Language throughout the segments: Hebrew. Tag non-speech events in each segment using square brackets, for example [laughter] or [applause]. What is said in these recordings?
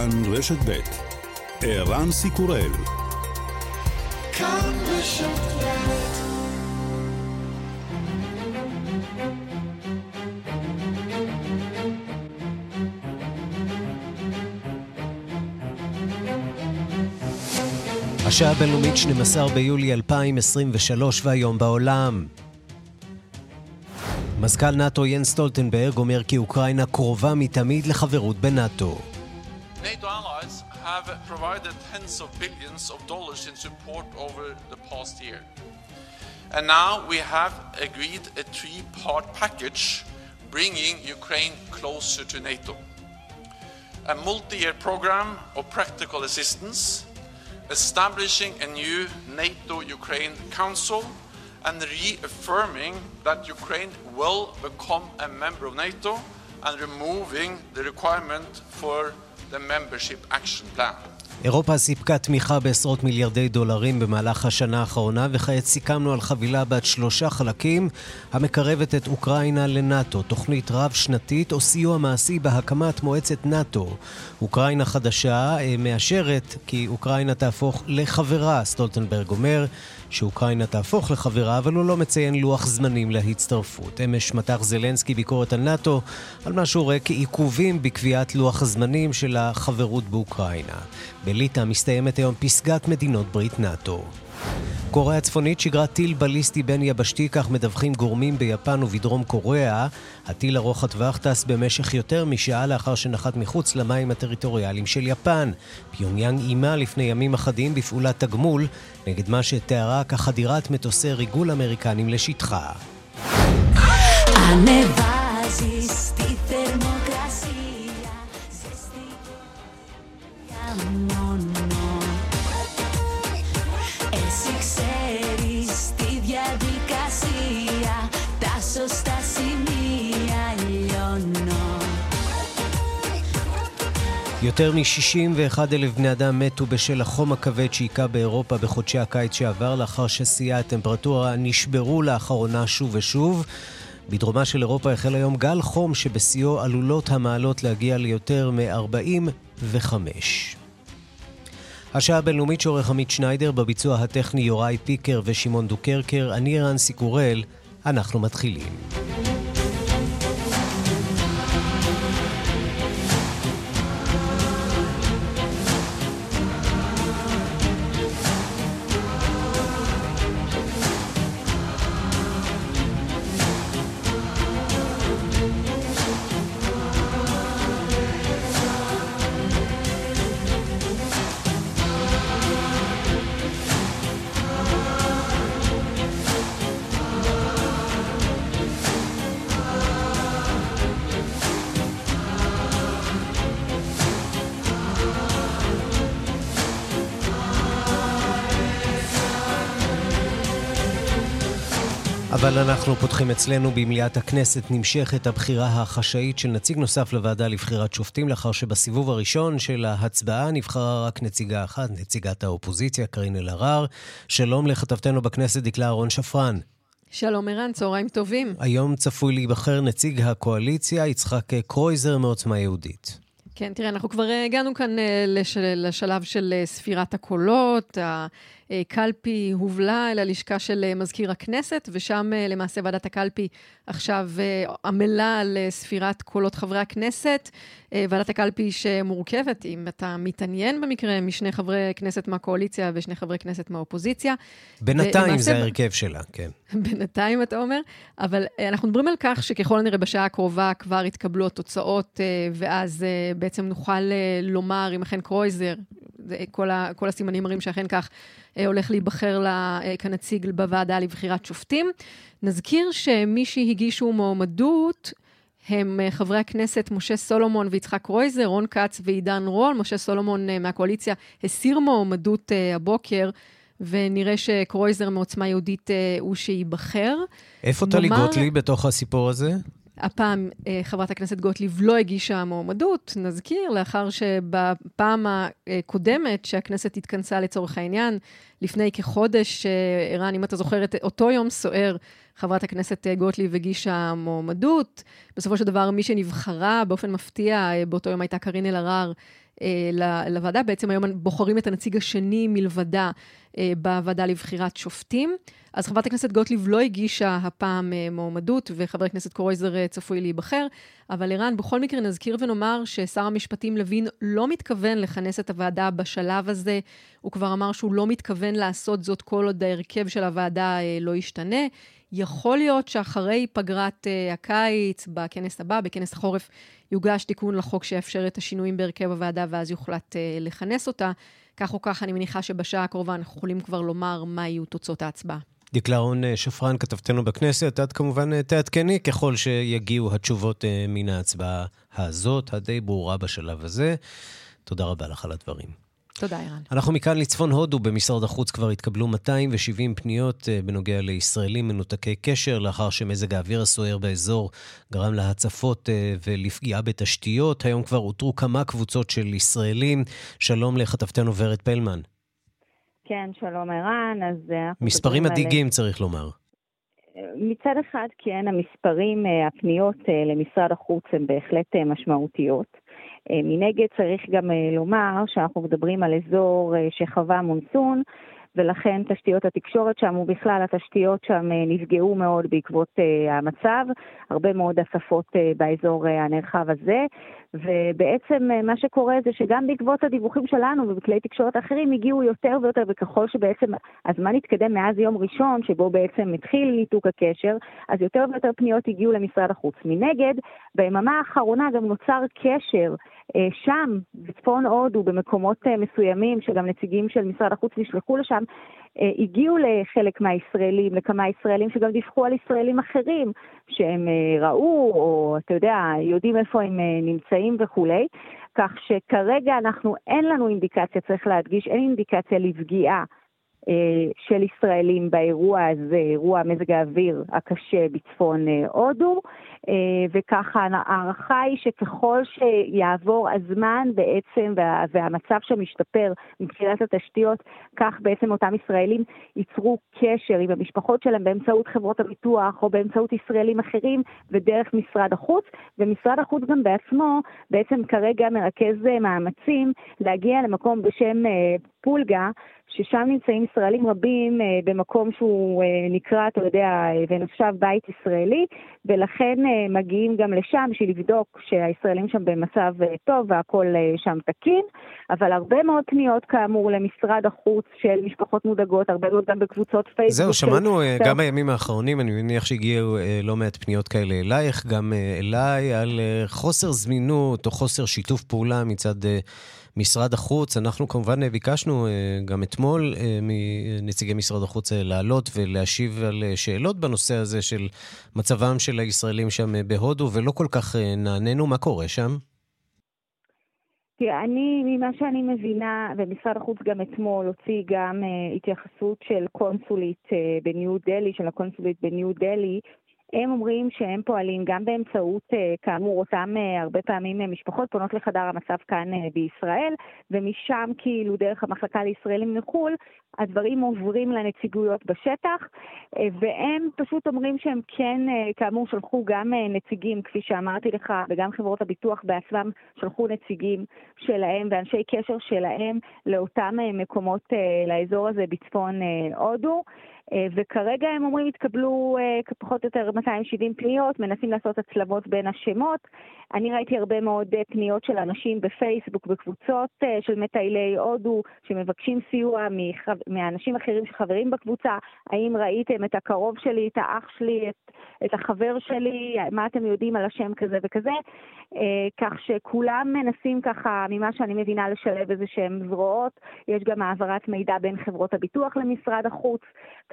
כאן רשת ב' ערן סיקורל השעה הבינלאומית 12 ביולי 2023 והיום בעולם. מזכ"ל נאט"ו ין סטולטנברג אומר כי אוקראינה קרובה מתמיד לחברות בנאט"ו. NATO allies have provided tens of billions of dollars in support over the past year. And now we have agreed a three-part package bringing Ukraine closer to NATO. A multi-year program of practical assistance, establishing a new NATO-Ukraine Council and reaffirming that Ukraine will become a member of NATO and removing the requirement for אירופה סיפקה תמיכה בעשרות מיליארדי דולרים במהלך השנה האחרונה, וכעת סיכמנו על חבילה בת שלושה חלקים המקרבת את אוקראינה לנאט"ו, תוכנית רב-שנתית או סיוע מעשי בהקמת מועצת נאט"ו. אוקראינה חדשה אה, מאשרת כי אוקראינה תהפוך לחברה, סטולטנברג אומר. שאוקראינה תהפוך לחברה, אבל הוא לא מציין לוח זמנים להצטרפות. אמש מתח זלנסקי ביקורת על נאט"ו, על מה שהוא רואה כעיכובים בקביעת לוח הזמנים של החברות באוקראינה. בליטא מסתיימת היום פסגת מדינות ברית נאט"ו. קוריאה הצפונית שיגרה טיל בליסטי בין יבשתי, כך מדווחים גורמים ביפן ובדרום קוריאה. הטיל ארוך הטווח טס במשך יותר משעה לאחר שנחת מחוץ למים הטריטוריאליים של יפן. פיונגיאנג איימה לפני ימים אחדים בפעולת תגמול נגד מה שתיארה כחדירת מטוסי ריגול אמריקנים לשטחה. יותר מ-61 אלף בני אדם מתו בשל החום הכבד שהיכה באירופה בחודשי הקיץ שעבר, לאחר ששיאי הטמפרטורה נשברו לאחרונה שוב ושוב. בדרומה של אירופה החל היום גל חום שבשיאו עלולות המעלות להגיע ליותר מ-45. השעה הבינלאומית שעורך עמית שניידר, בביצוע הטכני יוראי פיקר ושמעון דוקרקר, אני רנסי קורל, אנחנו מתחילים. פותחים אצלנו במליאת הכנסת נמשכת הבחירה החשאית של נציג נוסף לוועדה לבחירת שופטים, לאחר שבסיבוב הראשון של ההצבעה נבחרה רק נציגה אחת, נציגת האופוזיציה, קארין אלהרר. שלום לכתבתנו בכנסת, דקלה אהרון שפרן. שלום ערן, צהריים טובים. היום צפוי להיבחר נציג הקואליציה, יצחק קרויזר מעוצמה יהודית. כן, תראה, אנחנו כבר הגענו כאן אה, לשלב של אה, ספירת הקולות, קלפי הובלה אל הלשכה של אה, מזכיר הכנסת, ושם אה, למעשה ועדת הקלפי עכשיו אה, עמלה על ספירת קולות חברי הכנסת. ועדת הקלפי שמורכבת, אם אתה מתעניין במקרה, משני חברי כנסת מהקואליציה ושני חברי כנסת מהאופוזיציה. בינתיים ולמעשה, זה ההרכב שלה, כן. [laughs] בינתיים, אתה אומר. אבל אנחנו מדברים על כך שככל הנראה בשעה הקרובה כבר יתקבלו התוצאות, ואז בעצם נוכל לומר אם אכן קרויזר, כל, ה, כל הסימנים מראים שאכן כך אה, הולך להיבחר לה אה, כנציג בוועדה לבחירת שופטים. נזכיר שמי שהגישו מועמדות הם אה, חברי הכנסת משה סולומון ויצחק קרויזר, רון כץ ועידן רול. משה סולומון מהקואליציה הסיר מועמדות הבוקר. ונראה שקרויזר מעוצמה יהודית הוא שייבחר. איפה טלי גוטליב בתוך הסיפור הזה? הפעם אה, חברת הכנסת גוטליב לא הגישה מועמדות, נזכיר, לאחר שבפעם הקודמת שהכנסת התכנסה לצורך העניין, לפני כחודש, אה, ערן, אם אתה זוכר את אותו יום סוער, חברת הכנסת אה, גוטליב הגישה מועמדות. בסופו של דבר, מי שנבחרה באופן מפתיע באותו יום הייתה קארין אלהרר, לוועדה. בעצם היום בוחרים את הנציג השני מלבדה בוועדה לבחירת שופטים. אז חברת הכנסת גוטליב לא הגישה הפעם מועמדות, וחבר הכנסת קרויזר צפוי להיבחר. אבל ערן, בכל מקרה נזכיר ונאמר ששר המשפטים לוין לא מתכוון לכנס את הוועדה בשלב הזה. הוא כבר אמר שהוא לא מתכוון לעשות זאת כל עוד ההרכב של הוועדה לא ישתנה. יכול להיות שאחרי פגרת uh, הקיץ, בכנס הבא, בכנס החורף, יוגש תיקון לחוק שיאפשר את השינויים בהרכב הוועדה ואז יוחלט uh, לכנס אותה. כך או כך, אני מניחה שבשעה הקרובה אנחנו יכולים כבר לומר מה יהיו תוצאות ההצבעה. דקלה רון אה, שפרן, כתבתנו בכנסת, את כמובן תעדכני ככל שיגיעו התשובות מן ההצבעה הזאת, הדי ברורה בשלב הזה. תודה רבה לך על הדברים. תודה, ערן. אנחנו מכאן לצפון הודו. במשרד החוץ כבר התקבלו 270 פניות אה, בנוגע לישראלים מנותקי קשר, לאחר שמזג האוויר הסוער באזור גרם להצפות אה, ולפגיעה בתשתיות. היום כבר אותרו כמה קבוצות של ישראלים. שלום לכתבתנו ורד פלמן. כן, שלום ערן. אז... אה, מספרים מדאיגים, על... צריך לומר. מצד אחד, כן, המספרים, הפניות למשרד החוץ הן בהחלט משמעותיות. אה, מנגד צריך גם אה, לומר שאנחנו מדברים על אזור אה, שחווה מונסון, ולכן תשתיות התקשורת שם ובכלל התשתיות שם נפגעו מאוד בעקבות המצב, הרבה מאוד הצפות באזור הנרחב הזה, ובעצם מה שקורה זה שגם בעקבות הדיווחים שלנו ובכלי תקשורת אחרים הגיעו יותר ויותר, וככל שבעצם הזמן התקדם מאז יום ראשון, שבו בעצם התחיל ניתוק הקשר, אז יותר ויותר פניות הגיעו למשרד החוץ. מנגד, ביממה האחרונה גם נוצר קשר אה, שם, בצפון הודו, במקומות אה, מסוימים, שגם נציגים של משרד החוץ נשלחו לשם, אה, הגיעו לחלק מהישראלים, לכמה ישראלים שגם דיווחו על ישראלים אחרים שהם ראו, או אתה יודע, יודעים איפה הם נמצאים וכולי. כך שכרגע אנחנו, אין לנו אינדיקציה, צריך להדגיש, אין אינדיקציה לפגיעה אה, של ישראלים באירוע הזה, אירוע מזג האוויר הקשה בצפון אה, הודו, אה, וככה ההערכה היא שככל שיעבור הזמן בעצם וה, והמצב שם ישתפר מבחינת התשתיות, כך בעצם אותם ישראלים ייצרו קשר עם המשפחות שלהם באמצעות חברות הביטוח או באמצעות ישראלים אחרים ודרך משרד החוץ, ומשרד החוץ גם בעצמו בעצם כרגע מרכז מאמצים להגיע למקום בשם פולגה, ששם נמצאים ישראלים רבים אה, במקום שהוא אה, נקרא, אתה יודע, אה, ונחשב בית ישראלי, ולכן אה, מגיעים גם לשם בשביל לבדוק שהישראלים שם במצב אה, טוב והכול אה, שם תקין, אבל הרבה מאוד פניות כאמור למשרד החוץ של משפחות מודאגות, הרבה מאוד גם בקבוצות פייסבוק. זהו, שמענו של... גם בימים האחרונים, אני מניח שהגיעו לא מעט פניות כאלה אלייך, גם אליי, על חוסר זמינות או חוסר שיתוף פעולה מצד... משרד החוץ. אנחנו כמובן ביקשנו גם אתמול מנציגי משרד החוץ לעלות ולהשיב על שאלות בנושא הזה של מצבם של הישראלים שם בהודו, ולא כל כך נענינו. מה קורה שם? תראה, אני, ממה שאני מבינה, ומשרד החוץ גם אתמול הוציא גם uh, התייחסות של קונסולית uh, בניו דלי, של הקונסולית בניו דלי, הם אומרים שהם פועלים גם באמצעות, אה, כאמור, אותם אה, הרבה פעמים אה, משפחות פונות לחדר המצב כאן בישראל, ומשם כאילו דרך המחלקה לישראלים מחו"ל, הדברים עוברים לנציגויות בשטח, והם פשוט אומרים שהם כן, כאמור, שלחו גם נציגים, כפי שאמרתי לך, וגם חברות הביטוח בעצמם שלחו נציגים שלהם ואנשי קשר שלהם לאותם מקומות, לאזור הזה בצפון הודו. אה, וכרגע הם אומרים התקבלו אה, פחות או יותר 270 פניות, מנסים לעשות הצלבות בין השמות. אני ראיתי הרבה מאוד אה, פניות של אנשים בפייסבוק, בקבוצות של מטיילי הודו, שמבקשים סיוע מאנשים אחרים שחברים בקבוצה. האם ראיתם את הקרוב שלי, את האח שלי, את, את החבר שלי, מה אתם יודעים על השם כזה וכזה? כך שכולם מנסים ככה, ממה שאני מבינה, לשלב איזה שהם זרועות. יש גם העברת מידע בין חברות הביטוח למשרד החוץ.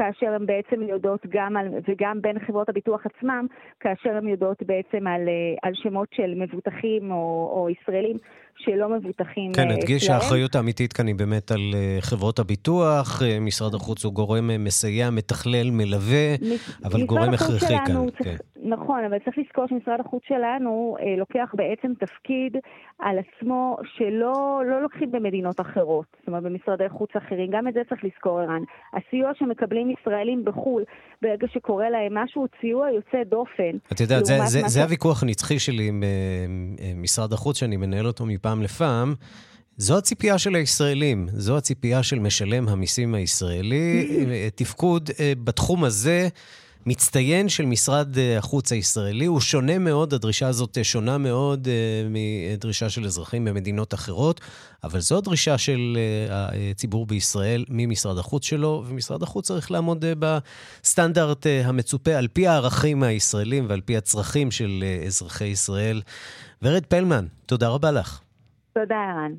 כאשר הן בעצם יודעות גם על, וגם בין חברות הביטוח עצמם, כאשר הן יודעות בעצם על, אה, על שמות של מבוטחים או, או ישראלים שלא מבוטחים כן, נדגיש אה, שהאחריות האמיתית כאן היא באמת על אה, חברות הביטוח, משרד החוץ הוא גורם מסייע, מתכלל, מלווה, אבל גורם הכרחי כאן. כן. נכון, אבל צריך לזכור שמשרד החוץ שלנו אה, לוקח בעצם תפקיד על עצמו שלא לא לוקחים במדינות אחרות, זאת אומרת במשרדי חוץ אחרים, גם את זה צריך לזכור ערן. הסיוע שמקבלים ישראלים בחו"ל ברגע שקורה להם משהו הוא סיוע יוצא דופן. את יודעת, זה, זה, זה הוויכוח הנצחי שלי עם uh, משרד החוץ שאני מנהל אותו מפעם לפעם. זו הציפייה של הישראלים, זו הציפייה של משלם המיסים הישראלי. תפקוד בתחום הזה מצטיין של משרד אה, החוץ הישראלי. הוא שונה מאוד, הדרישה הזאת אה, שונה מאוד uh, מדרישה של אזרחים במדינות אחרות, אבל זו הדרישה של הציבור בישראל ממשרד החוץ שלו, ומשרד החוץ צריך לעמוד בסטנדרט המצופה על פי הערכים הישראלים ועל פי הצרכים של אזרחי ישראל. ורד פלמן, תודה רבה לך. תודה, ערן.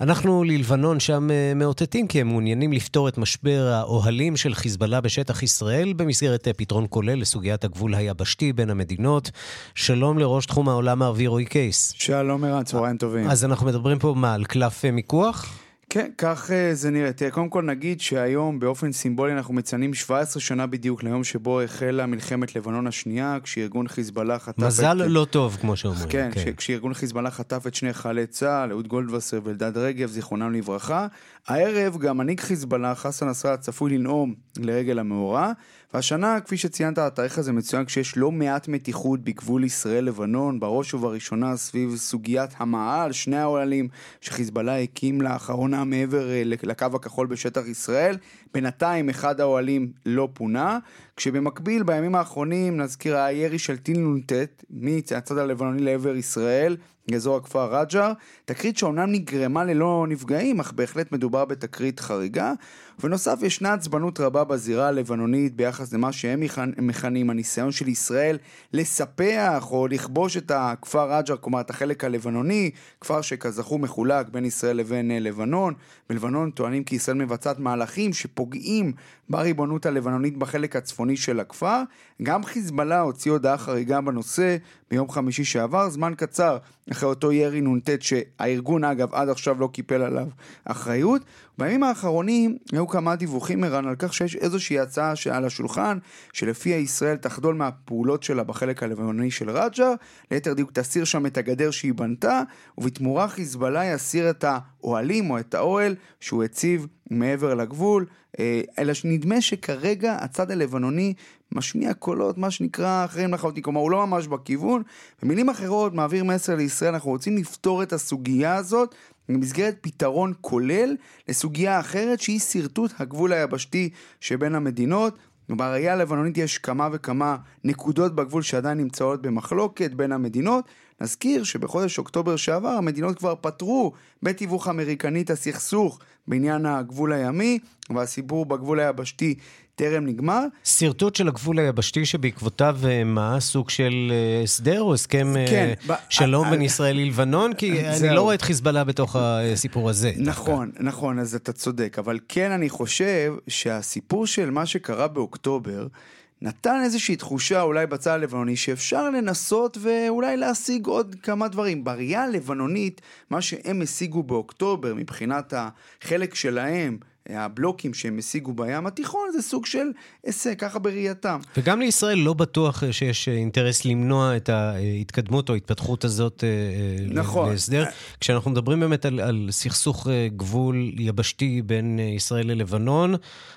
אנחנו ללבנון שם אה, מאותתים כי הם מעוניינים לפתור את משבר האוהלים של חיזבאללה בשטח ישראל במסגרת אה, פתרון כולל לסוגיית הגבול היבשתי בין המדינות. שלום לראש תחום העולם הערבי רועי קייס. שלום ערן, צהריים טובים. אז אנחנו מדברים פה מה, על קלף אה, מיקוח? כן, כך אה, זה נראה. תראה, קודם כל נגיד שהיום באופן סימבולי אנחנו מציינים 17 שנה בדיוק ליום שבו החלה מלחמת לבנון השנייה, כשארגון חיזבאללה חטף מזל את... לא טוב, כמו שאומרים. כן, כן. כשארגון חיזבאללה חטף את שני חיילי צה"ל, אהוד גולדווסר ואלדד רגב, זיכרונם לברכה. הערב גם מנהיג חיזבאללה, חסן נסראללה, צפוי לנאום לרגל המאורע. והשנה, כפי שציינת, התאריך הזה מצוין כשיש לא מעט מתיחות בגבול ישראל-לבנון, בראש ובראשונה סביב סוגיית המאהל, שני האוהלים שחיזבאללה הקים לאחרונה מעבר אה, לקו הכחול בשטח ישראל. בינתיים אחד האוהלים לא פונה, כשבמקביל בימים האחרונים נזכיר הירי של טיל נ"ט מהצד הלבנוני לעבר ישראל, אזור הכפר רג'ר, תקרית שאומנם נגרמה ללא נפגעים, אך בהחלט מדובר בתקרית חריגה. ובנוסף ישנה עצבנות רבה בזירה הלבנונית ביחס למה שהם מכנים הניסיון של ישראל לספח או לכבוש את הכפר רג'ר, כלומר את החלק הלבנוני, כפר שכזכור מחולק בין ישראל לבין אה, לבנון. בלבנון טוענים כי ישראל מבצעת מהלכים שפוגעים בריבונות הלבנונית בחלק הצפוני של הכפר. גם חיזבאללה הוציא הודעה חריגה בנושא ביום חמישי שעבר, זמן קצר אחרי אותו ירי נ"ט שהארגון אגב עד עכשיו לא קיפל עליו אחריות. בימים האחרונים היו כמה דיווחים ערן על כך שיש איזושהי הצעה שעל השולחן שלפיה ישראל תחדול מהפעולות שלה בחלק הלבנוני של רג'ר, ליתר דיוק תסיר שם את הגדר שהיא בנתה ובתמורה חיזבאללה יסיר את האוהלים או את האוהל שהוא הציב מעבר לגבול, אה, אלא שנדמה שכרגע הצד הלבנוני משמיע קולות, מה שנקרא, אחרים לחלוטין, כלומר הוא לא ממש בכיוון. במילים אחרות, מעביר מסר לישראל, אנחנו רוצים לפתור את הסוגיה הזאת במסגרת פתרון כולל לסוגיה אחרת שהיא שרטוט הגבול היבשתי שבין המדינות. בראייה הלבנונית יש כמה וכמה נקודות בגבול שעדיין נמצאות במחלוקת בין המדינות. נזכיר שבחודש אוקטובר שעבר המדינות כבר פתרו בתיווך אמריקני את הסכסוך בעניין הגבול הימי, והסיפור בגבול היבשתי טרם נגמר. שרטוט של הגבול היבשתי שבעקבותיו אה, מה? סוג של אה, הסדר או הסכם אה, כן, שלום ב- בין ישראל ללבנון? כי אני לא רואה את חיזבאללה בתוך הסיפור הזה. נכון, דווקא. נכון, אז אתה צודק. אבל כן אני חושב שהסיפור של מה שקרה באוקטובר, נתן איזושהי תחושה אולי בצד הלבנוני שאפשר לנסות ואולי להשיג עוד כמה דברים. בראייה הלבנונית, מה שהם השיגו באוקטובר מבחינת החלק שלהם הבלוקים שהם השיגו בים התיכון זה סוג של הישג, ככה בראייתם. וגם לישראל לא בטוח אה, שיש אה, אינטרס למנוע את ההתקדמות או ההתפתחות הזאת אה, נכון. להסדר. כשאנחנו מדברים באמת על, על סכסוך גבול יבשתי בין ישראל ללבנון,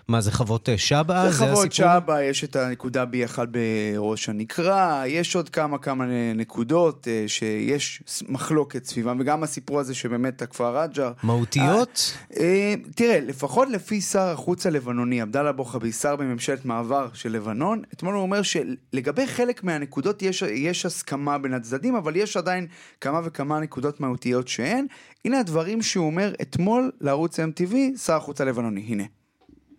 מה זה חוות שבא? זה, זה חוות שבא, יש את הנקודה B1 בראש הנקרה, יש עוד כמה כמה נקודות שיש מחלוקת סביבם, וגם הסיפור הזה שבאמת הכפר רג'ר. מהותיות? תראה, לפחות... לפחות לפי שר החוץ הלבנוני, עבדאללה אבו חבי, שר בממשלת מעבר של לבנון, אתמול הוא אומר שלגבי חלק מהנקודות יש, יש הסכמה בין הצדדים, אבל יש עדיין כמה וכמה נקודות מהותיות שאין. הנה הדברים שהוא אומר אתמול לערוץ MTV, שר החוץ הלבנוני, הנה.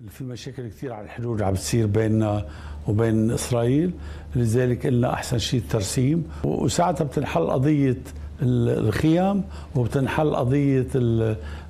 في مشاكل كثير على الحدود عم بتصير بيننا وبين اسرائيل لذلك قلنا احسن شيء الترسيم وساعتها بتنحل قضيه الخيام وبتنحل قضيه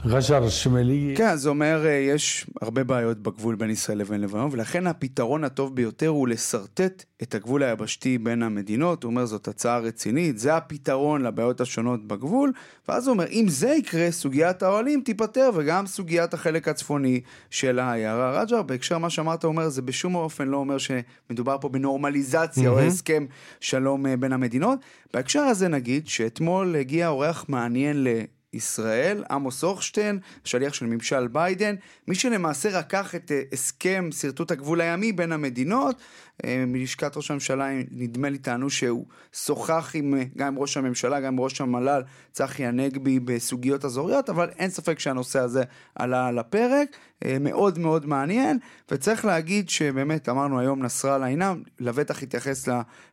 غג'ר השמאלי. כן, זה אומר, אה, יש הרבה בעיות בגבול בין ישראל לבין לבנון, ולכן הפתרון הטוב ביותר הוא לשרטט את הגבול היבשתי בין המדינות. הוא אומר, זאת הצעה רצינית, זה הפתרון לבעיות השונות בגבול, ואז הוא אומר, אם זה יקרה, סוגיית האוהלים תיפתר, וגם סוגיית החלק הצפוני של העיירה רג'ר. בהקשר מה שאמרת, הוא אומר, זה בשום אופן לא אומר שמדובר פה בנורמליזציה mm-hmm. או הסכם שלום אה, בין המדינות. בהקשר הזה נגיד, שאתמול הגיע אורח מעניין ל... ישראל, עמוס אוכשטיין, שליח של ממשל ביידן, מי שלמעשה לקח את הסכם שרטוט הגבול הימי בין המדינות, מלשכת ראש הממשלה נדמה לי טענו שהוא שוחח עם, גם עם ראש הממשלה, גם עם ראש המל"ל צחי הנגבי בסוגיות אזוריות, אבל אין ספק שהנושא הזה עלה על הפרק, מאוד מאוד מעניין, וצריך להגיד שבאמת אמרנו היום נסראללה הנה, לבטח התייחס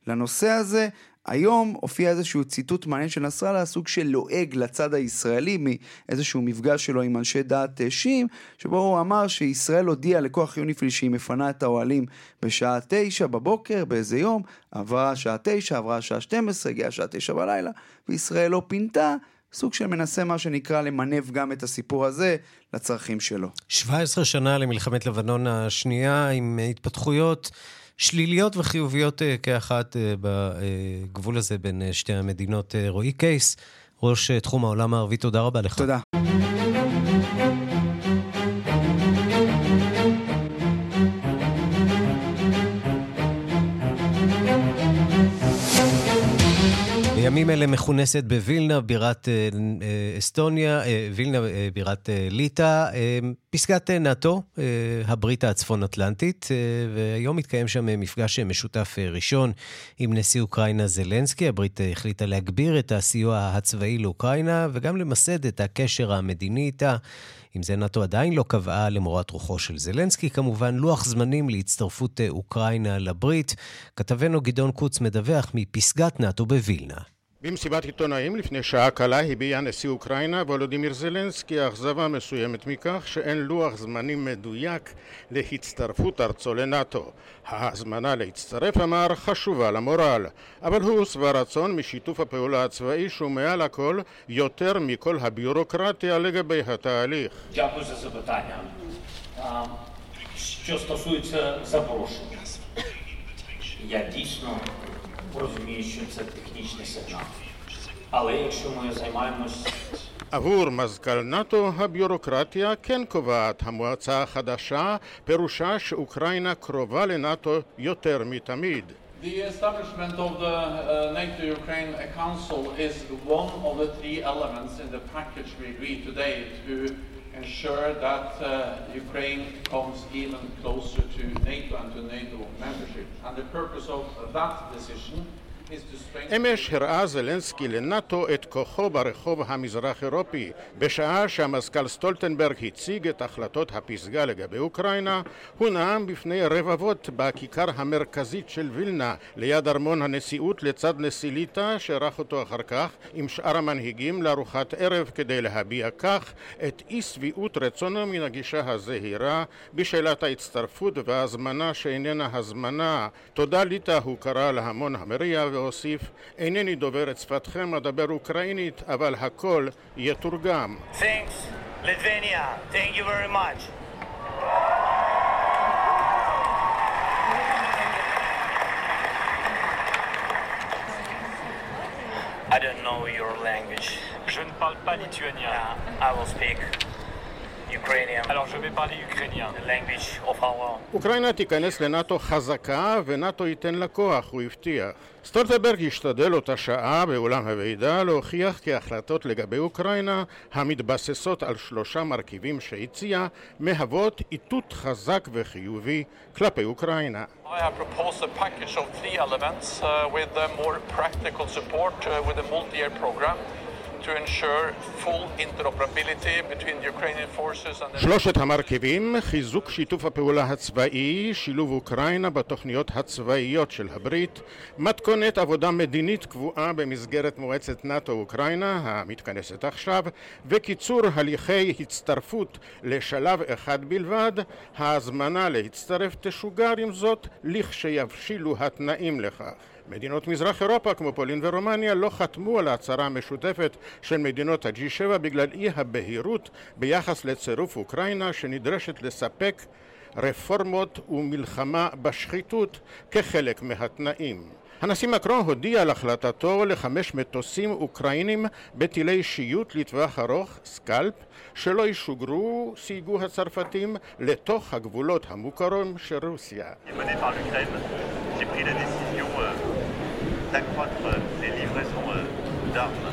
לנושא הזה. היום הופיע איזשהו ציטוט מעניין של נסראללה, סוג של לועג לצד הישראלי מאיזשהו מפגש שלו עם אנשי דעת שים, שבו הוא אמר שישראל הודיעה לכוח יוניפיל שהיא מפנה את האוהלים בשעה תשע בבוקר באיזה יום, עברה שעה תשע, עברה שעה 12, הגיעה שעה תשע בלילה, וישראל לא פינתה. סוג של מנסה מה שנקרא למנף גם את הסיפור הזה לצרכים שלו. 17 שנה למלחמת לבנון השנייה עם התפתחויות שליליות וחיוביות אה, כאחת אה, בגבול הזה בין אה, שתי המדינות. רועי קייס, ראש תחום העולם הערבי, תודה רבה לך. תודה. בימים אלה מכונסת בווילנה, בירת אה, אה, אסטוניה, אה, וילנה, בירת ליטא, פסגת נאט"ו, הברית הצפון-אטלנטית, והיום מתקיים שם מפגש משותף ראשון עם נשיא אוקראינה זלנסקי. הברית החליטה להגביר את הסיוע הצבאי לאוקראינה וגם למסד את הקשר המדיני איתה. עם זה נאט"ו עדיין לא קבעה למורת רוחו של זלנסקי, כמובן לוח זמנים להצטרפות אוקראינה לברית. כתבנו גדעון קוץ מדווח מפסגת נאט"ו בווילנה. במסיבת עיתונאים לפני שעה קלה הביע נשיא אוקראינה וולודימיר זלנסקי אכזבה מסוימת מכך שאין לוח זמנים מדויק להצטרפות ארצו לנאט"ו. ההזמנה להצטרף, אמר, חשובה למורל, אבל הוא שבע רצון משיתוף הפעולה הצבאי שהוא מעל הכל יותר מכל הביורוקרטיה לגבי התהליך. Що стосується запрошення, я дійсно розумію, що це технічний сигнал. Але якщо ми займаємось עבור מזכ"ל נאט"ו הביורוקרטיה כן קובעת המועצה החדשה פירושה שאוקראינה קרובה לנאט"ו יותר מתמיד. The establishment of the uh, NATO-Ukraine Council is one of the three elements in the package we agreed today to ensure that uh, Ukraine comes even closer to NATO and to NATO membership. And the purpose of that decision אמש הראה זלנסקי לנאט"ו את כוחו ברחוב המזרח אירופי. בשעה שהמזכ"ל סטולטנברג הציג את החלטות הפסגה לגבי אוקראינה הוא נאם בפני רבבות בכיכר המרכזית של וילנה ליד ארמון הנשיאות לצד נשיא ליטא שערך אותו אחר כך עם שאר המנהיגים לארוחת ערב כדי להביע כך את אי שביעות רצונו מן הגישה הזהירה בשאלת ההצטרפות וההזמנה שאיננה הזמנה. תודה ליטא הוא קרא להמון המריע והוסיף אינני דובר את שפתכם, אדבר אוקראינית, אבל הכל יתורגם. Thanks, Lithuania. Thank you very much. I don't know your language. Je ne parle pas lituanien. Yeah, I will speak. אוקראינה תיכנס לנאט"ו חזקה ונאט"ו ייתן לה כוח, הוא הבטיח. סטולטנברג השתדל אותה שעה באולם הוועידה להוכיח כי החלטות לגבי אוקראינה המתבססות על שלושה מרכיבים שהציע מהוות איתות חזק וחיובי כלפי אוקראינה. I שלושת המרכיבים, חיזוק שיתוף הפעולה הצבאי, שילוב אוקראינה בתוכניות הצבאיות של הברית, מתכונת עבודה מדינית קבועה במסגרת מועצת נאט"ו-אוקראינה המתכנסת עכשיו, וקיצור הליכי הצטרפות לשלב אחד בלבד, ההזמנה להצטרף תשוגר עם זאת לכשיבשילו התנאים לכך. מדינות מזרח אירופה כמו פולין ורומניה לא חתמו על ההצהרה המשותפת של מדינות ה-G7 בגלל אי הבהירות ביחס לצירוף אוקראינה שנדרשת לספק רפורמות ומלחמה בשחיתות כחלק מהתנאים. הנשיא מקרון הודיע על החלטתו לחמש מטוסים אוקראינים בטילי שיוט לטווח ארוך, סקלפ, שלא ישוגרו, סייגו הצרפתים, לתוך הגבולות המוכרים של רוסיה. D'accroître les livraisons d'armes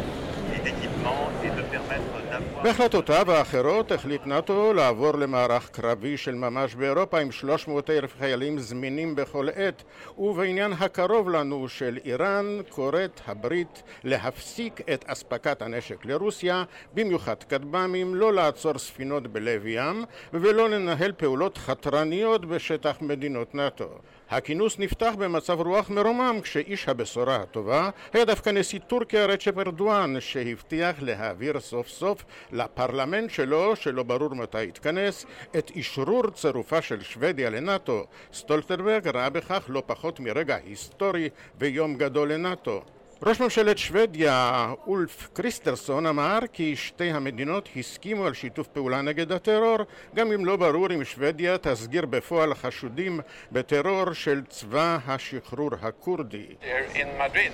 בהחלטותיו האחרות החליט נאט"ו לעבור למערך קרבי של ממש באירופה עם 300 אלף חיילים זמינים בכל עת ובעניין הקרוב לנו של איראן קוראת הברית להפסיק את אספקת הנשק לרוסיה במיוחד כטב"מים, לא לעצור ספינות בלב ים ולא לנהל פעולות חתרניות בשטח מדינות נאט"ו הכינוס נפתח במצב רוח מרומם כשאיש הבשורה הטובה היה דווקא נשיא טורקיה רצ'פ ארדואן שהבטיח להעביר סוף סוף לפרלמנט שלו, שלא ברור מתי יתכנס, את אישרור צירופה של שוודיה לנאט"ו. סטולטנברג ראה בכך לא פחות מרגע היסטורי ויום גדול לנאט"ו. ראש ממשלת שוודיה אולף קריסטרסון אמר כי שתי המדינות הסכימו על שיתוף פעולה נגד הטרור גם אם לא ברור אם שוודיה תסגיר בפועל חשודים בטרור של צבא השחרור הכורדי. Madrid,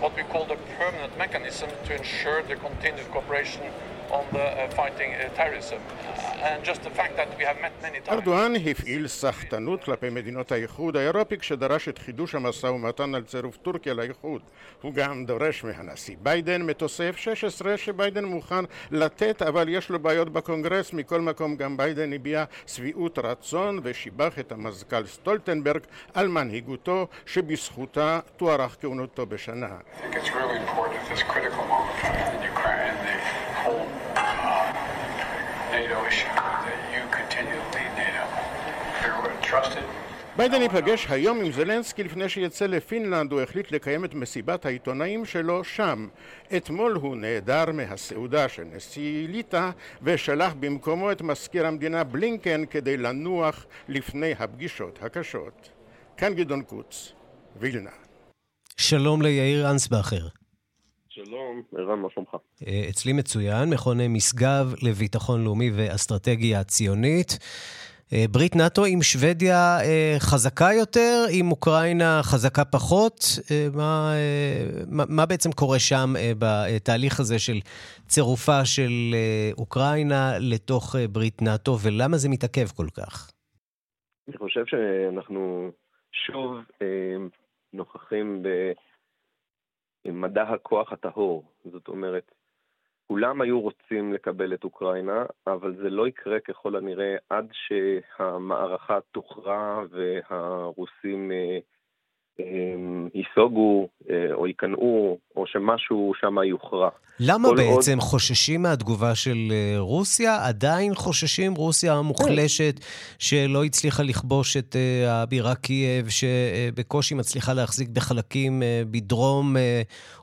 what we call the permanent mechanism to ensure the continued cooperation on the fighting terrorism. And just the fact that we have met many times... ארדואן הפעיל סחטנות כלפי מדינות האיחוד האירופי כשדרש את חידוש המשא ומתן על צירוף טורקיה לאיחוד. הוא גם דורש מהנשיא ביידן מטוסי F-16 שביידן מוכן לתת אבל יש לו בעיות בקונגרס. מכל מקום גם ביידן הביע שביעות רצון ושיבח את המזכ"ל סטולטנברג על מנהיגותו שבזכותה תוארך כהונתו בשנה. I think it's really important at this critical moment in Ukraine, the ביידן ייפגש היום עם זלנסקי לפני שיצא לפינלנד, הוא החליט לקיים את מסיבת העיתונאים שלו שם. אתמול הוא נעדר מהסעודה של נשיא ליטא ושלח במקומו את מזכיר המדינה בלינקן כדי לנוח לפני הפגישות הקשות. כאן גדעון קוץ, וילנה. שלום ליאיר אנסבכר. שלום, ערן, מה שלומך? אה, אצלי מצוין, מכון משגב לביטחון לאומי ואסטרטגיה ציונית. אה, ברית נאט"ו עם שוודיה אה, חזקה יותר, עם אוקראינה חזקה פחות? מה, מה, מה בעצם קורה שם בתהליך הזה של צירופה של אוקראינה לתוך ברית נאט"ו, ולמה זה מתעכב כל כך? אני חושב שאנחנו שוב נוכחים ב... מדע הכוח הטהור. זאת אומרת, כולם היו רוצים לקבל את אוקראינה, אבל זה לא יקרה ככל הנראה עד שהמערכה תוכרע והרוסים אה, ייסוגו אה, או ייכנעו, או שמשהו שם יוכרע. למה בעצם עוד... חוששים מהתגובה של אה, רוסיה? עדיין חוששים? רוסיה המוחלשת שלא הצליחה לכבוש את אה, הבירה קייב, שבקושי מצליחה להחזיק בחלקים בדרום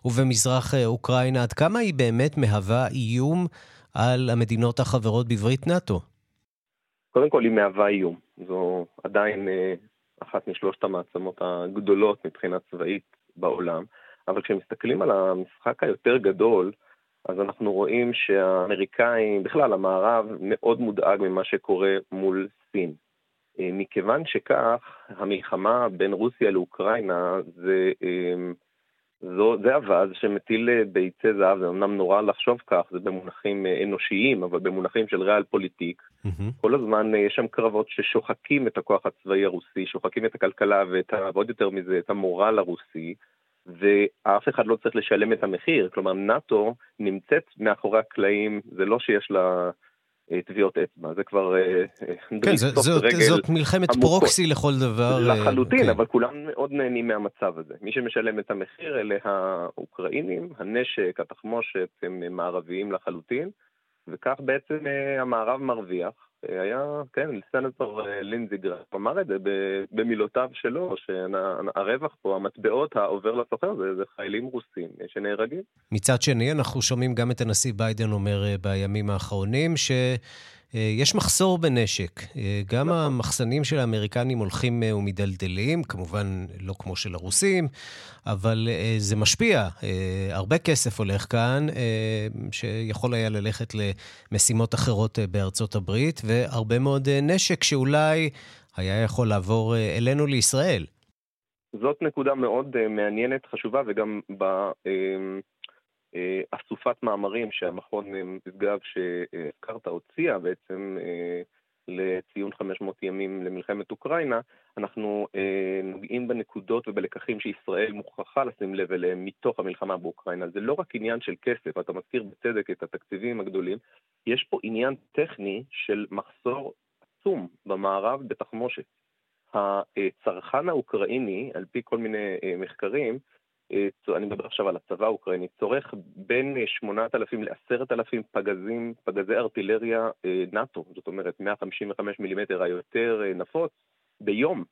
ובמזרח אוקראינה, עד כמה היא באמת מהווה איום על המדינות החברות בברית נאט"ו? קודם כל היא מהווה איום. זו עדיין אחת משלושת המעצמות הגדולות מבחינה צבאית בעולם, אבל כשמסתכלים על המשחק היותר גדול, אז אנחנו רואים שהאמריקאים, בכלל המערב, מאוד מודאג ממה שקורה מול סין. אה, מכיוון שכך, המלחמה בין רוסיה לאוקראינה זה אה, זו, זה אווז שמטיל אה, ביצי זהב, זה אמנם נורא לחשוב כך, זה במונחים אה, אנושיים, אבל במונחים של ריאל פוליטיק, mm-hmm. כל הזמן אה, יש שם קרבות ששוחקים את הכוח הצבאי הרוסי, שוחקים את הכלכלה ואת, ועוד יותר מזה, את המורל הרוסי, ואף אחד לא צריך לשלם את המחיר. כלומר, נאט"ו נמצאת מאחורי הקלעים, זה לא שיש לה... טביעות אצבע, זה כבר... אה, כן, זאת, זאת, זאת מלחמת עמוקות. פרוקסי לכל דבר. אה, לחלוטין, כן. אבל כולם מאוד נהנים מהמצב הזה. מי שמשלם את המחיר אלה האוקראינים, הנשק, התחמושת, הם מערביים לחלוטין, וכך בעצם אה, המערב מרוויח. היה, כן, סנטור אה, לינזיגרף אמר את זה במילותיו שלו, שהרווח פה, המטבעות העובר לסוחר, זה, זה חיילים רוסים שנהרגים. מצד שני, אנחנו שומעים גם את הנשיא ביידן אומר אה, בימים האחרונים, ש... אה, יש מחסור בנשק. אה, גם נכון. המחסנים של האמריקנים הולכים אה, ומידלדלים, כמובן לא כמו של הרוסים, אבל זה משפיע. הרבה כסף הולך כאן, שיכול היה ללכת למשימות אחרות בארצות הברית, והרבה מאוד נשק שאולי היה יכול לעבור אלינו לישראל. זאת נקודה מאוד מעניינת, חשובה, וגם ב... אה, אסופת מאמרים שהמכון משגב שהזכרת הוציאה בעצם, אה, לציון 500 ימים למלחמת אוקראינה, אנחנו אה, נוגעים בנקודות ובלקחים שישראל מוכרחה לשים לב אליהם מתוך המלחמה באוקראינה. זה לא רק עניין של כסף, אתה מזכיר בצדק את התקציבים הגדולים, יש פה עניין טכני של מחסור עצום במערב בתחמושת. הצרכן האוקראיני, על פי כל מיני אה, מחקרים, אה, אני מדבר עכשיו על הצבא האוקראיני, צורך בין 8,000 ל-10,000 פגזים, פגזי ארטילריה אה, נאט"ו, זאת אומרת 155 מילימטר היותר נפוץ, ביום.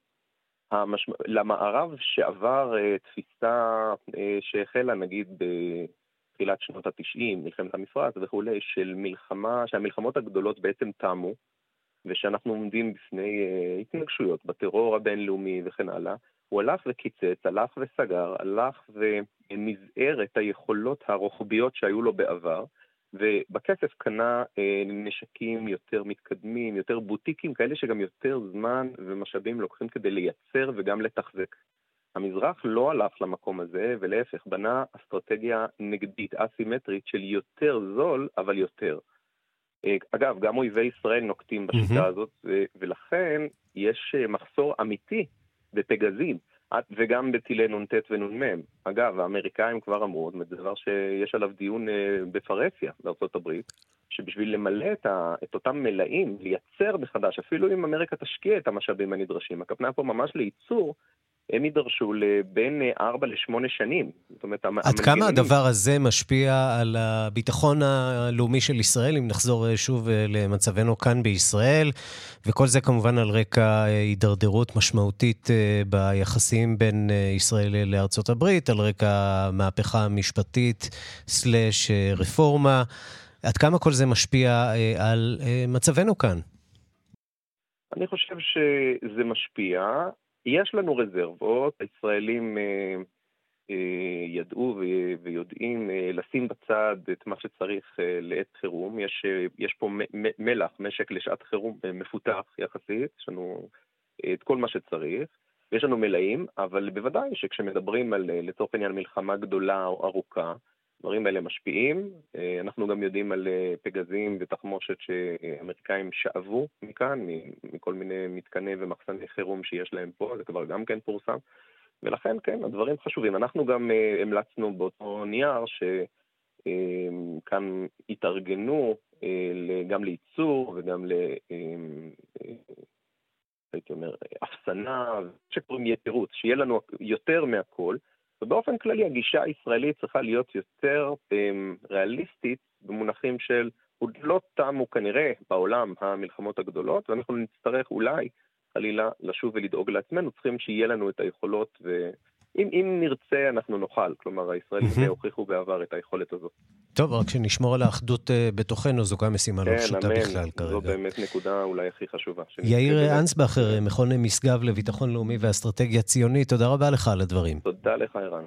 המשמע... למערב שעבר תפיסה שהחלה נגיד בתחילת שנות ה-90, מלחמת המפרץ וכולי, של מלחמה, שהמלחמות הגדולות בעצם תמו, ושאנחנו עומדים בפני התנגשויות בטרור הבינלאומי וכן הלאה, הוא הלך וקיצץ, הלך וסגר, הלך ומזער את היכולות הרוחביות שהיו לו בעבר, ובכסף קנה אה, נשקים יותר מתקדמים, יותר בוטיקים, כאלה שגם יותר זמן ומשאבים לוקחים כדי לייצר וגם לתחזק. המזרח לא הלך למקום הזה, ולהפך, בנה אסטרטגיה נגדית, אסימטרית, של יותר זול, אבל יותר. אה, אגב, גם אויבי ישראל נוקטים בשיטה mm-hmm. הזאת, ולכן יש אה, מחסור אמיתי בפגזים, וגם בטילי נ"ט ונ"מ. אגב, האמריקאים כבר אמרו, זה דבר שיש עליו דיון אה, בפרהסיה בארצות הברית, שבשביל למלא את, ה, את אותם מלאים, לייצר מחדש, אפילו אם אמריקה תשקיע את המשאבים הנדרשים, הכוונה פה ממש לייצור, הם יידרשו לבין 4 ל-8 שנים. זאת אומרת, עד המנגנונים... כמה הדבר הזה משפיע על הביטחון הלאומי של ישראל, אם נחזור אה, שוב אה, למצבנו כאן בישראל, וכל זה כמובן על רקע אה, הידרדרות משמעותית ביחסים בין ישראל לארצות הברית, על רקע מהפכה משפטית סלאש רפורמה. עד כמה כל זה משפיע על מצבנו כאן? אני חושב שזה משפיע. יש לנו רזרבות, הישראלים אה, אה, ידעו ויודעים אה, לשים בצד את מה שצריך לעת חירום. יש, יש פה מלח, משק לשעת חירום מפותח יחסית, יש לנו את כל מה שצריך. יש לנו מלאים, אבל בוודאי שכשמדברים על, לצורך העניין, מלחמה גדולה או ארוכה, הדברים האלה משפיעים. אה, אנחנו גם יודעים על אה, פגזים ותחמושת שאמריקאים שאבו מכאן, מכל מיני מתקני ומחסני חירום שיש להם פה, זה כבר גם כן פורסם. ולכן, כן, הדברים חשובים. אנחנו גם אה, המלצנו באותו נייר שכאן התארגנו גם לייצור וגם ל... הייתי אומר, אפסנה, שקוראים יתירות, שיהיה לנו יותר מהכל, ובאופן כללי הגישה הישראלית צריכה להיות יותר um, ריאליסטית במונחים של עוד לא תמו כנראה בעולם המלחמות הגדולות, ואנחנו נצטרך אולי חלילה לשוב ולדאוג לעצמנו, צריכים שיהיה לנו את היכולות ו... אם, אם נרצה, אנחנו נוכל. כלומר, הישראלים mm-hmm. הוכיחו בעבר את היכולת הזאת. טוב, רק שנשמור על האחדות uh, בתוכנו, זו גם משימה לא כן, לא פשוטה אמן. בכלל כרגע. זו באמת נקודה אולי הכי חשובה. יאיר אנסבכר, מכון משגב לביטחון לאומי ואסטרטגיה ציונית, תודה רבה לך על הדברים. תודה לך, ערן.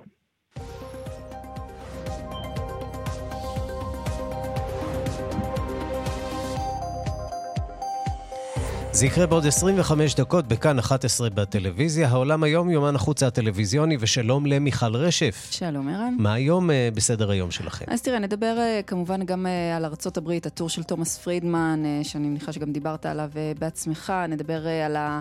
זה יקרה בעוד 25 דקות בכאן 11 בטלוויזיה. העולם היום, יומן החוץ הטלוויזיוני, ושלום למיכל רשף. שלום, ערן. מה היום uh, בסדר היום שלכם? אז תראה, נדבר uh, כמובן גם uh, על ארצות הברית, הטור של תומאס פרידמן, uh, שאני מניחה שגם דיברת עליו uh, בעצמך. נדבר uh, על ה...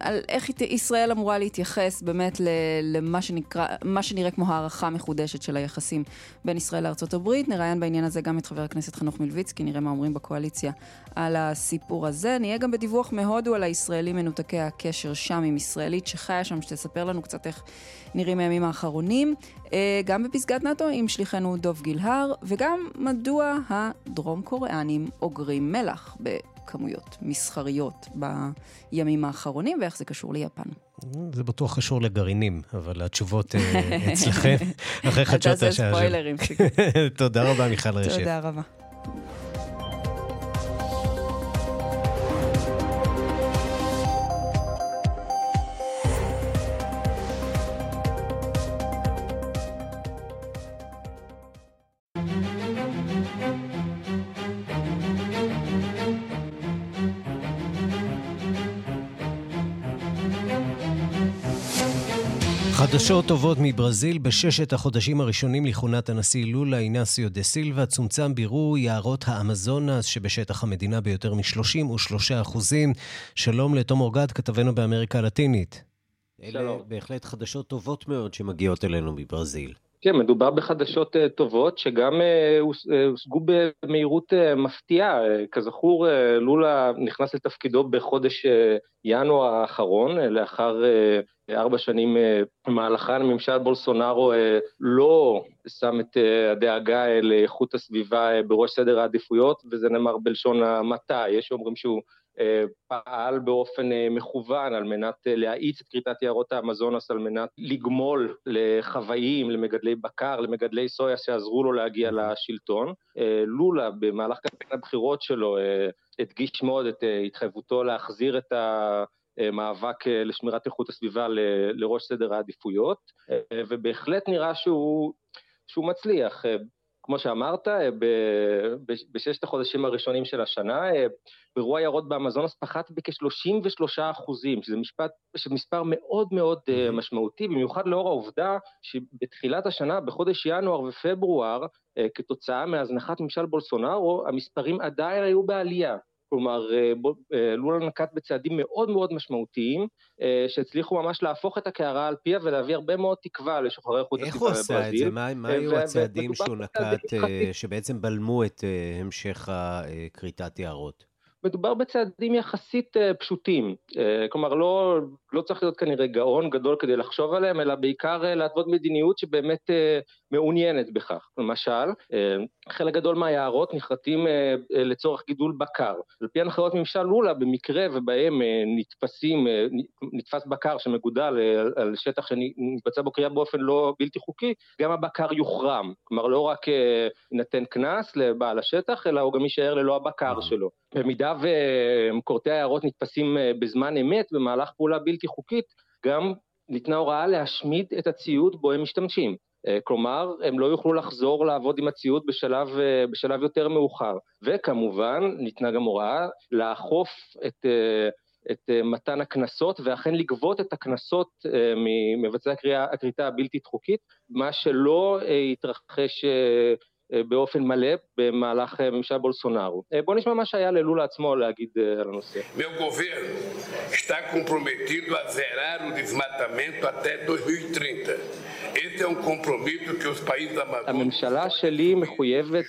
על איך ישראל אמורה להתייחס באמת למה שנקרא, מה שנראה כמו הערכה מחודשת של היחסים בין ישראל לארה"ב. נראיין בעניין הזה גם את חבר הכנסת חנוך מלביצקי, נראה מה אומרים בקואליציה על הסיפור הזה. נהיה גם בדיווח מהודו על הישראלים מנותקי הקשר שם עם ישראלית שחיה שם, שתספר לנו קצת איך נראים הימים האחרונים. אה, גם בפסגת נאט"ו עם שליחנו דוב גילהר, וגם מדוע הדרום קוריאנים אוגרים מלח. כמויות מסחריות בימים האחרונים, ואיך זה קשור ליפן. זה בטוח קשור לגרעינים, אבל התשובות אה, [laughs] אצלכם אחרי חדשות השעה. אתה עושה ספוילרים. [laughs] תודה רבה, מיכל רשף. תודה רבה. חדשות טובות מברזיל, בששת החודשים הראשונים לכהונת הנשיא לולה אינסיו דה סילבה צומצם בירור יערות האמזונס שבשטח המדינה ביותר מ-33 אחוזים. שלום לתום אורגד, כתבנו באמריקה הלטינית. שלום. אלה בהחלט חדשות טובות מאוד שמגיעות אלינו מברזיל. כן, מדובר בחדשות uh, טובות שגם uh, הושגו במהירות מפתיעה. כזכור, לולה נכנס לתפקידו בחודש ינואר האחרון, לאחר ארבע שנים במהלכן ממשל בולסונארו לא שם את הדאגה לאיכות הסביבה בראש סדר העדיפויות, וזה נאמר בלשון המעטה. יש שאומרים שהוא פעל באופן אה, מכוון על מנת אה, להאיץ את כריתת יערות האמזונס, על מנת לגמול לחוואים, למגדלי בקר, למגדלי סויה שעזרו לו להגיע לשלטון. אה, לולה במהלך קמפיין הבחירות שלו הדגיש מאוד את התחייבותו להחזיר את ה... מאבק לשמירת איכות הסביבה לראש סדר העדיפויות, ובהחלט נראה שהוא, שהוא מצליח. כמו שאמרת, בששת החודשים הראשונים של השנה, אירוע יערות באמזונס פחת בכ-33 אחוזים, שזה משפט, מספר מאוד מאוד uh, משמעותי, במיוחד לאור העובדה שבתחילת השנה, בחודש ינואר ופברואר, כתוצאה מהזנחת ממשל בולסונארו, המספרים עדיין היו בעלייה. כלומר, uh, לולה נקט בצעדים מאוד מאוד משמעותיים, uh, שהצליחו ממש להפוך את הקערה על פיה ולהביא הרבה מאוד תקווה לשוחרי איכות הסביבה בברזיל. איך הוא עשה את זה? מה, מה היו הצעדים שהוא נקט, שבעצם בלמו את המשך כריתת יערות? מדובר בצעדים יחסית uh, פשוטים, uh, כלומר לא, לא צריך להיות כנראה גאון גדול כדי לחשוב עליהם, אלא בעיקר uh, להתוות מדיניות שבאמת מעוניינת בכך. למשל, חלק גדול מהיערות נכרתים לצורך גידול בקר. על פי הנחיות ממשל לולה, במקרה ובהם נתפסים, נתפס בקר שמגודל על שטח שנתבצע בו קריאה באופן לא בלתי חוקי, גם הבקר יוחרם. כלומר לא רק יינתן קנס לבעל השטח, אלא הוא גם יישאר ללא הבקר שלו. במידה וכורתי היערות נתפסים אה, בזמן אמת במהלך פעולה בלתי חוקית, גם ניתנה הוראה להשמיד את הציוד בו הם משתמשים. אה, כלומר, הם לא יוכלו לחזור לעבוד עם הציוד בשלב, אה, בשלב יותר מאוחר. וכמובן, ניתנה גם הוראה לאכוף את, את מתן הקנסות, ואכן לגבות את הקנסות ממבצעי הכריתה הבלתי חוקית, מה שלא התרחש באופן מלא במהלך ממשל בולסונארו. בואו נשמע מה שהיה ללולה עצמו להגיד על הנושא. Meu governo está comprometido a zerar o desmatamento até 2030. הממשלה שלי מחויבת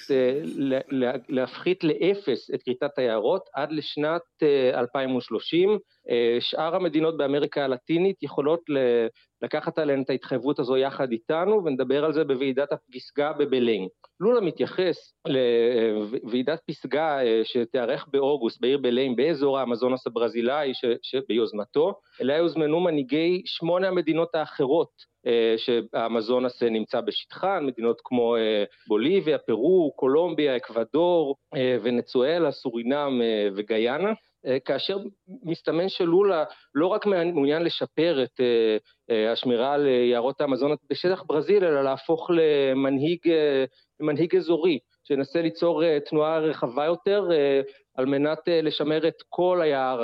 להפחית לאפס את כריתת היערות עד לשנת 2030. שאר המדינות באמריקה הלטינית יכולות לקחת עליהן את ההתחייבות הזו יחד איתנו, ונדבר על זה בוועידת הפסגה בבלין. לולה מתייחס לוועידת פסגה שתיארך באוגוסט בעיר בלין באזור האמזונס הברזילאי שביוזמתו, אליה יוזמנו מנהיגי שמונה המדינות האחרות אה, שהאמזונס נמצא בשטחן, מדינות כמו אה, בוליביה, פרו, קולומביה, אקוודור, אה, ונצואלה, סורינם וגיאנה. כאשר מסתמן שלולה לא רק מעוניין לשפר את השמירה על יערות האמזונות בשטח ברזיל, אלא להפוך למנהיג, למנהיג אזורי, שינסה ליצור תנועה רחבה יותר על מנת אה, לשמר את כל היער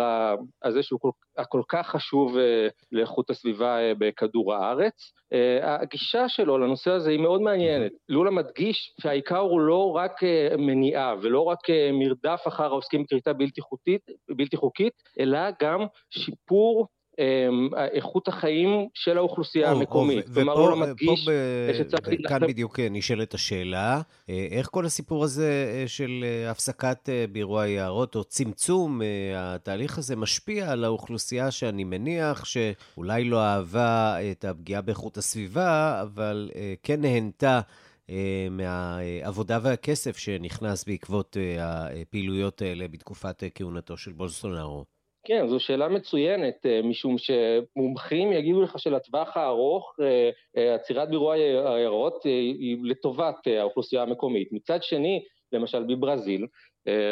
הזה שהוא כל, הכל כך חשוב אה, לאיכות הסביבה אה, בכדור הארץ. הגישה שלו לנושא הזה היא מאוד מעניינת. לולה מדגיש שהעיקר הוא לא רק מניעה ולא רק מרדף אחר העוסקים בכריתה בלתי, בלתי חוקית, אלא גם שיפור איכות החיים של האוכלוסייה או, המקומית. או, כלומר, הוא לא מדגיש שצריך. וכאן בדיוק אה, נשאלת השאלה, אה, איך כל הסיפור הזה אה, של הפסקת באירוע היערות, או צמצום התהליך הזה, משפיע על האוכלוסייה שאני מניח שאולי לא אהבה את הפגיעה באיכות הסביבה, אבל כן נהנתה מהעבודה והכסף שנכנס בעקבות הפעילויות האלה בתקופת כהונתו של בולסונארו. כן, זו שאלה מצוינת, אה, משום שמומחים יגידו לך שלטווח הארוך אה, אה, עצירת בירוע היערות היא לטובת האוכלוסייה המקומית. מצד שני, למשל בברזיל,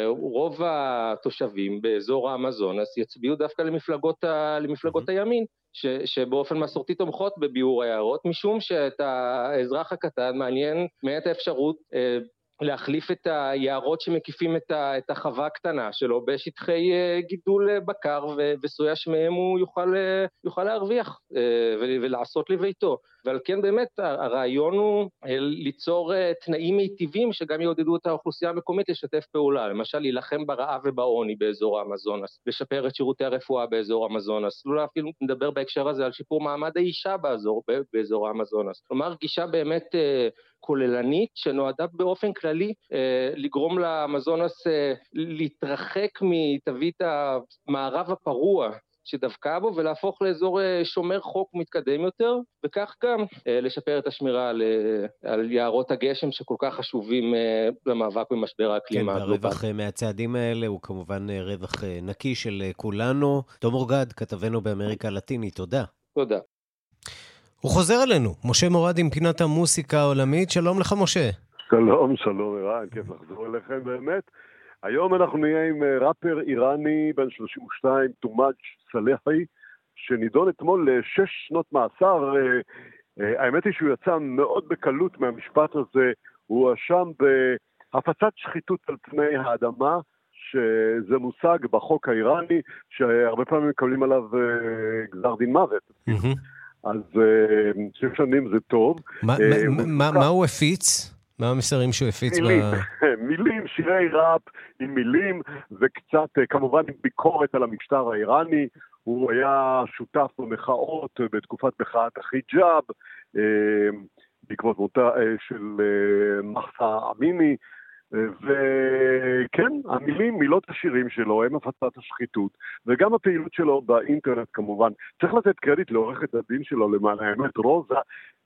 רוב התושבים באזור האמזונס יצביעו דווקא למפלגות, ה, למפלגות. הימין, ש, שבאופן מסורתי תומכות בביעור היערות, משום שאת האזרח הקטן מעניין מעט האפשרות להחליף את היערות שמקיפים את, את החווה הקטנה שלו בשטחי uh, גידול uh, בקר וסויה שמהם הוא יוכל, uh, יוכל להרוויח ולעשות לביתו. ועל כן באמת הרעיון הוא ליצור תנאים מיטיבים שגם יעודדו את האוכלוסייה המקומית לשתף פעולה, למשל להילחם ברעב ובעוני באזור האמזונס, לשפר את שירותי הרפואה באזור האמזונס, אולי אפילו נדבר בהקשר הזה על שיפור מעמד האישה באזור, באזור האמזונס. כלומר גישה באמת כוללנית שנועדה באופן כללי אה, לגרום לאמזונס אה, להתרחק מתווית המערב הפרוע שדבקה בו ולהפוך לאזור אה, שומר חוק מתקדם יותר, וכך גם לשפר את השמירה על, על יערות הגשם שכל כך חשובים למאבק במשבר האקלים כן, והרווח מהצעדים האלה הוא כמובן רווח נקי של כולנו. תום אורגד, כתבנו באמריקה הלטינית, תודה. תודה. הוא חוזר אלינו, משה מורד עם פינת המוסיקה העולמית. שלום לך, משה. שלום, שלום, ערן, כיף לחזור אליכם באמת. היום אנחנו נהיה עם אה, ראפר איראני בן 32, תומאג' סלחי, שנידון אתמול לשש שנות מאסר. אה, אה, האמת היא שהוא יצא מאוד בקלות מהמשפט הזה. הוא הואשם בהפצת שחיתות על פני האדמה, שזה מושג בחוק האיראני, שהרבה פעמים מקבלים עליו גזר דין מוות. Mm-hmm. אז אה, שש שנים זה טוב. מה, אה, מה, מה הוא הפיץ? מה המסרים שהוא הפיץ? מילים, ב... [laughs] מילים, שירי ראפ עם מילים, וקצת אה, כמובן עם ביקורת על המשטר האיראני. הוא היה שותף במחאות בתקופת מחאת החיג'אב, בעקבות מותה של מחסה אמיני. וכן, המילים, מילות השירים שלו הם הפצת השחיתות, וגם הפעילות שלו באינטרנט כמובן. צריך לתת קרדיט לעורכת הדין שלו, למען האמת, רוזה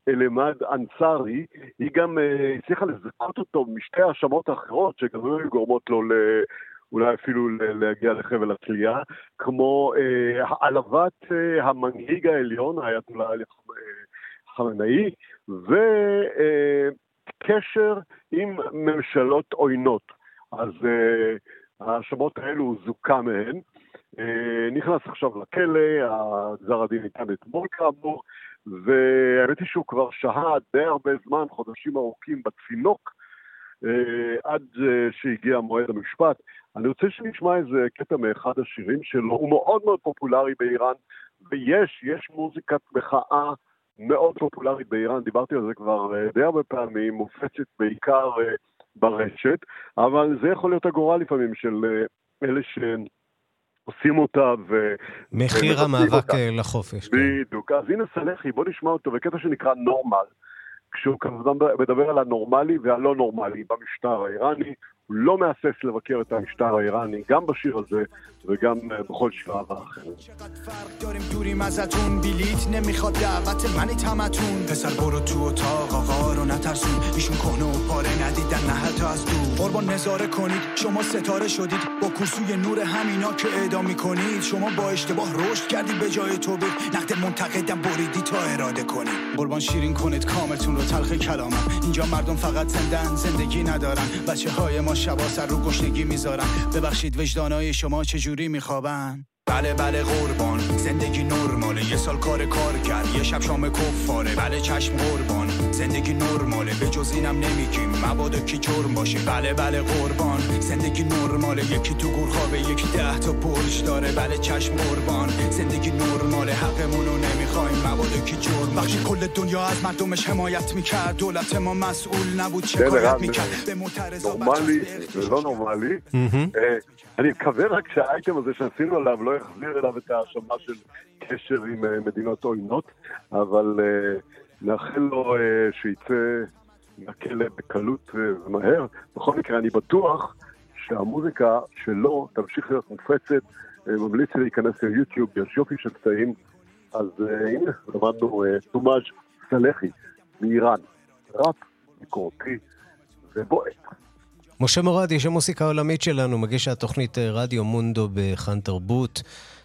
אלמד אנסארי, היא גם uh, הצליחה לזכות אותו משתי האשמות האחרות, שגם היו גורמות לו. אולי אפילו להגיע לחבל התלייה, כמו אה, העלבת אה, המנהיג העליון, האייתולה חמנאי, ו... אה, קשר עם ממשלות עוינות. אז uh, ההאשמות האלו זוכה מהן. Uh, נכנס עכשיו לכלא, הגזר הדין ניתן אתמול כאמור, והאמת היא שהוא כבר שהה די הרבה זמן, חודשים ארוכים בצינוק, uh, עד שהגיע מועד המשפט. אני רוצה שנשמע איזה קטע מאחד השירים שלו, הוא מאוד מאוד פופולרי באיראן, ויש, יש מוזיקת מחאה מאוד פופולרית באיראן, דיברתי על זה כבר אה, די הרבה פעמים, מופצת בעיקר אה, ברשת, אבל זה יכול להיות הגורל לפעמים של אה, אלה ש... עושים אותה ו... מחיר המאבק לחופש. כן. בדיוק. כן. אז הנה סלחי, בוא נשמע אותו בקטע שנקרא נורמל, כשהוא כמובן מדבר על הנורמלי והלא נורמלי במשטר האיראני, הוא לא מהסס לבקר את המשטר האיראני, גם בשיר הזה וגם בכל שירה אחרת. دوریم ازتون بیلیت نمیخواد دعوت منی تمتون پسر برو تو اتاق آقا رو نترسون ایشون کنه و پاره ندیدن نه حتی از دور قربان نظاره کنید شما ستاره شدید با کورسوی نور همینا که اعدام میکنید شما با اشتباه رشد کردید به جای توبیق نقد منتقدم بریدی تا اراده کنید قربان شیرین کنید کاملتون رو تلخ کلامم اینجا مردم فقط زندن زندگی ندارن بچه های ما شبا سر رو گشنگی می‌ذارن ببخشید وجدانای شما چجوری میخوابن؟ بله بله قربان. زندگی نرماله. یه سال کار کار کرد. یه شب شام کفاره. بله چشم قربان. زندگی نرماله به جز اینم نمیگیم مبادا کی جرم باشه بله بله قربان زندگی نرماله یکی تو گور یکی ده تا برج داره بله چشم قربان زندگی نرماله حقمونو نمیخوایم مبادا کی جرم باشه کل دنیا از مردمش حمایت میکرد دولت ما مسئول نبود شکایت میکرد به معترضا نورمالی לא נורמלי. אני מקווה רק שהאייטם הזה שעשינו עליו לא יחזיר אליו את ההאשמה של קשר עם אה, מדינות עוינות, אבל אה, נאחל לו אה, שיצא מהכלא בקלות ומהר. בכל מקרה, אני בטוח שהמוזיקה שלו תמשיך להיות מופצת. ממליץ להיכנס ליוטיוב, יש יופי של קטעים. אז הנה, למדנו תומאז' סלחי מאיראן. ראפ, ביקורתי ובועט. משה מורד, איש המוסיקה העולמית שלנו, מגיש התוכנית רדיו מונדו בכאן תרבות.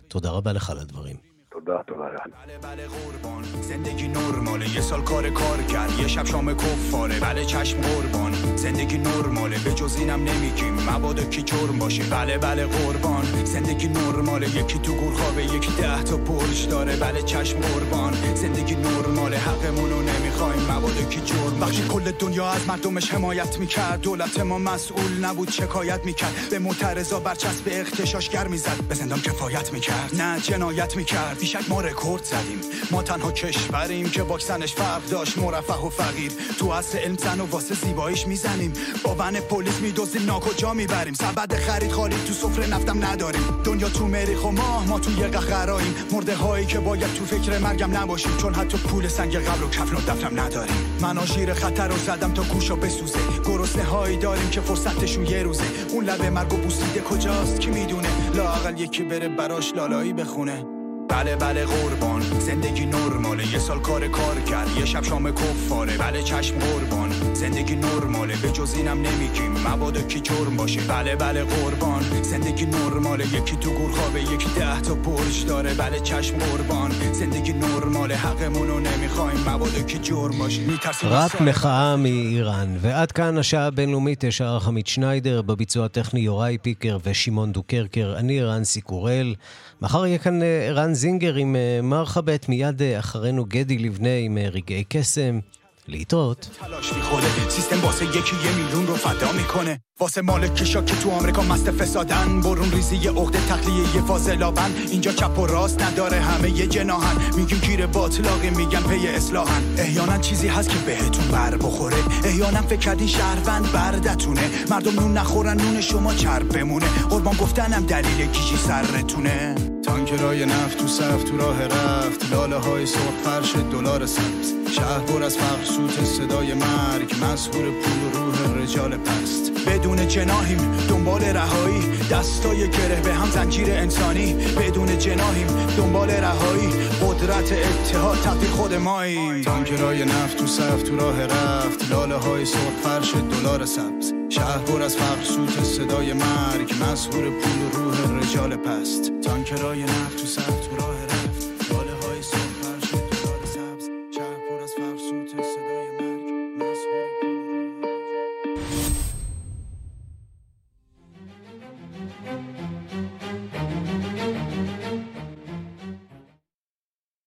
תודה רבה לך על הדברים. دلار بله بله قربان. زندگی نرماله. یه سال کار کار کرد. یه شب شام کفاره. بله چشم قربان. زندگی نرماله. به جز اینم نمیگیم. مبادا کی جرم باشه؟ بله بله قربان. زندگی نرماله. یکی تو گورخوابه یکی ده تا پرش داره. بله چشم قربان. زندگی نرماله. حقمونو نمی‌خوایم. مبادا کی جرم باشه؟ کل دنیا از مردمش حمایت می‌کرد دولت ما مسئول نبود شکایت می‌کرد. به معترضا برچسب اختشاشگر می‌زد. به زندان کفایت می‌کرد. نه جنایت می‌کرد. بیشک ما رکورد زدیم. ما تنها کشوریم که واکسنش فرق داشت. مرفه و فقیر. تو اصل علم زن و واسه زیباییش می‌زنیم. با ون پلیس میدوزیم ناکجا می‌بریم. سبد خرید خالی تو سفره نفتم نداریم. دنیا تو مریخ و ماه ما تو یه قهراییم مرده هایی که باید تو فکر مرگم نباشیم. چون حتی پول سنگ قبل و کفن و دفتم نداریم. من آژیر خطر رو زدم تا گوشا بسوزه. گرسنه هایی داریم که فرصتشون یه روزه. اون لبه مرگ و بوسیده کجاست؟ کی می‌دونه؟ لاقل یکی بره براش لالایی بخونه. بله بله قربان زندگی نرماله یه سال کار کار کرد یه شب شام کفاره بله چشم قربان زندگی نرماله به جز اینم نمیگیم مبادا کی جرم باشه بله بله قربان زندگی نرماله یکی تو گور خوابه یکی ده تا برج داره بله چشم قربان زندگی نرماله حقمونو نمیخوایم مبادا کی جرم باشه میترسیم רק מחאה מאיראן. ועד כאן השעה הבינלאומית, שערך עמית שניידר, בביצוע הטכני יוראי פיקר ושמעון דוקרקר. אני רנסי קורל. מחר יהיה כאן אה, רן זינגר עם אה, מרחבת, מיד אה, אחרינו גדי לבנה עם אה, רגעי קסם. להתראות. تلاش میخوره سیستم واسه یکی یه میلیون رو فدا میکنه واسه مالکیشا که تو آمریکا مست فسادن برون ریزی یه عقده تخلیه یه فاضلابن اینجا چپ و راست نداره همه یه جناهن میگیم گیر باطلاقی میگن پی اصلاحن احیانا چیزی هست که بهتون بر بخوره احیانا فکر کردین شهروند بردتونه مردم نون نخورن نون شما چرب بمونه قربان گفتنم دلیل کیشی سرتونه تانکرای نفت تو صف تو راه رفت لاله های سرخ فرش دلار سبز شهر پر از فقر سوت صدای مرگ مسهور پول روح رجال پست. بدون جناهیم دنبال رهایی. دستای گره به هم زنجیر انسانی. بدون جناهیم دنبال رهایی. قدرت اتحاد تقدیر خود ماییم تانکرای نفت تو صف تو راه رفت. لاله های سرخ فرش دلار سبز. شهر پر از فقر سوت صدای مرگ. مسهور پول روح رجال پست. تانکرای نفت تو صف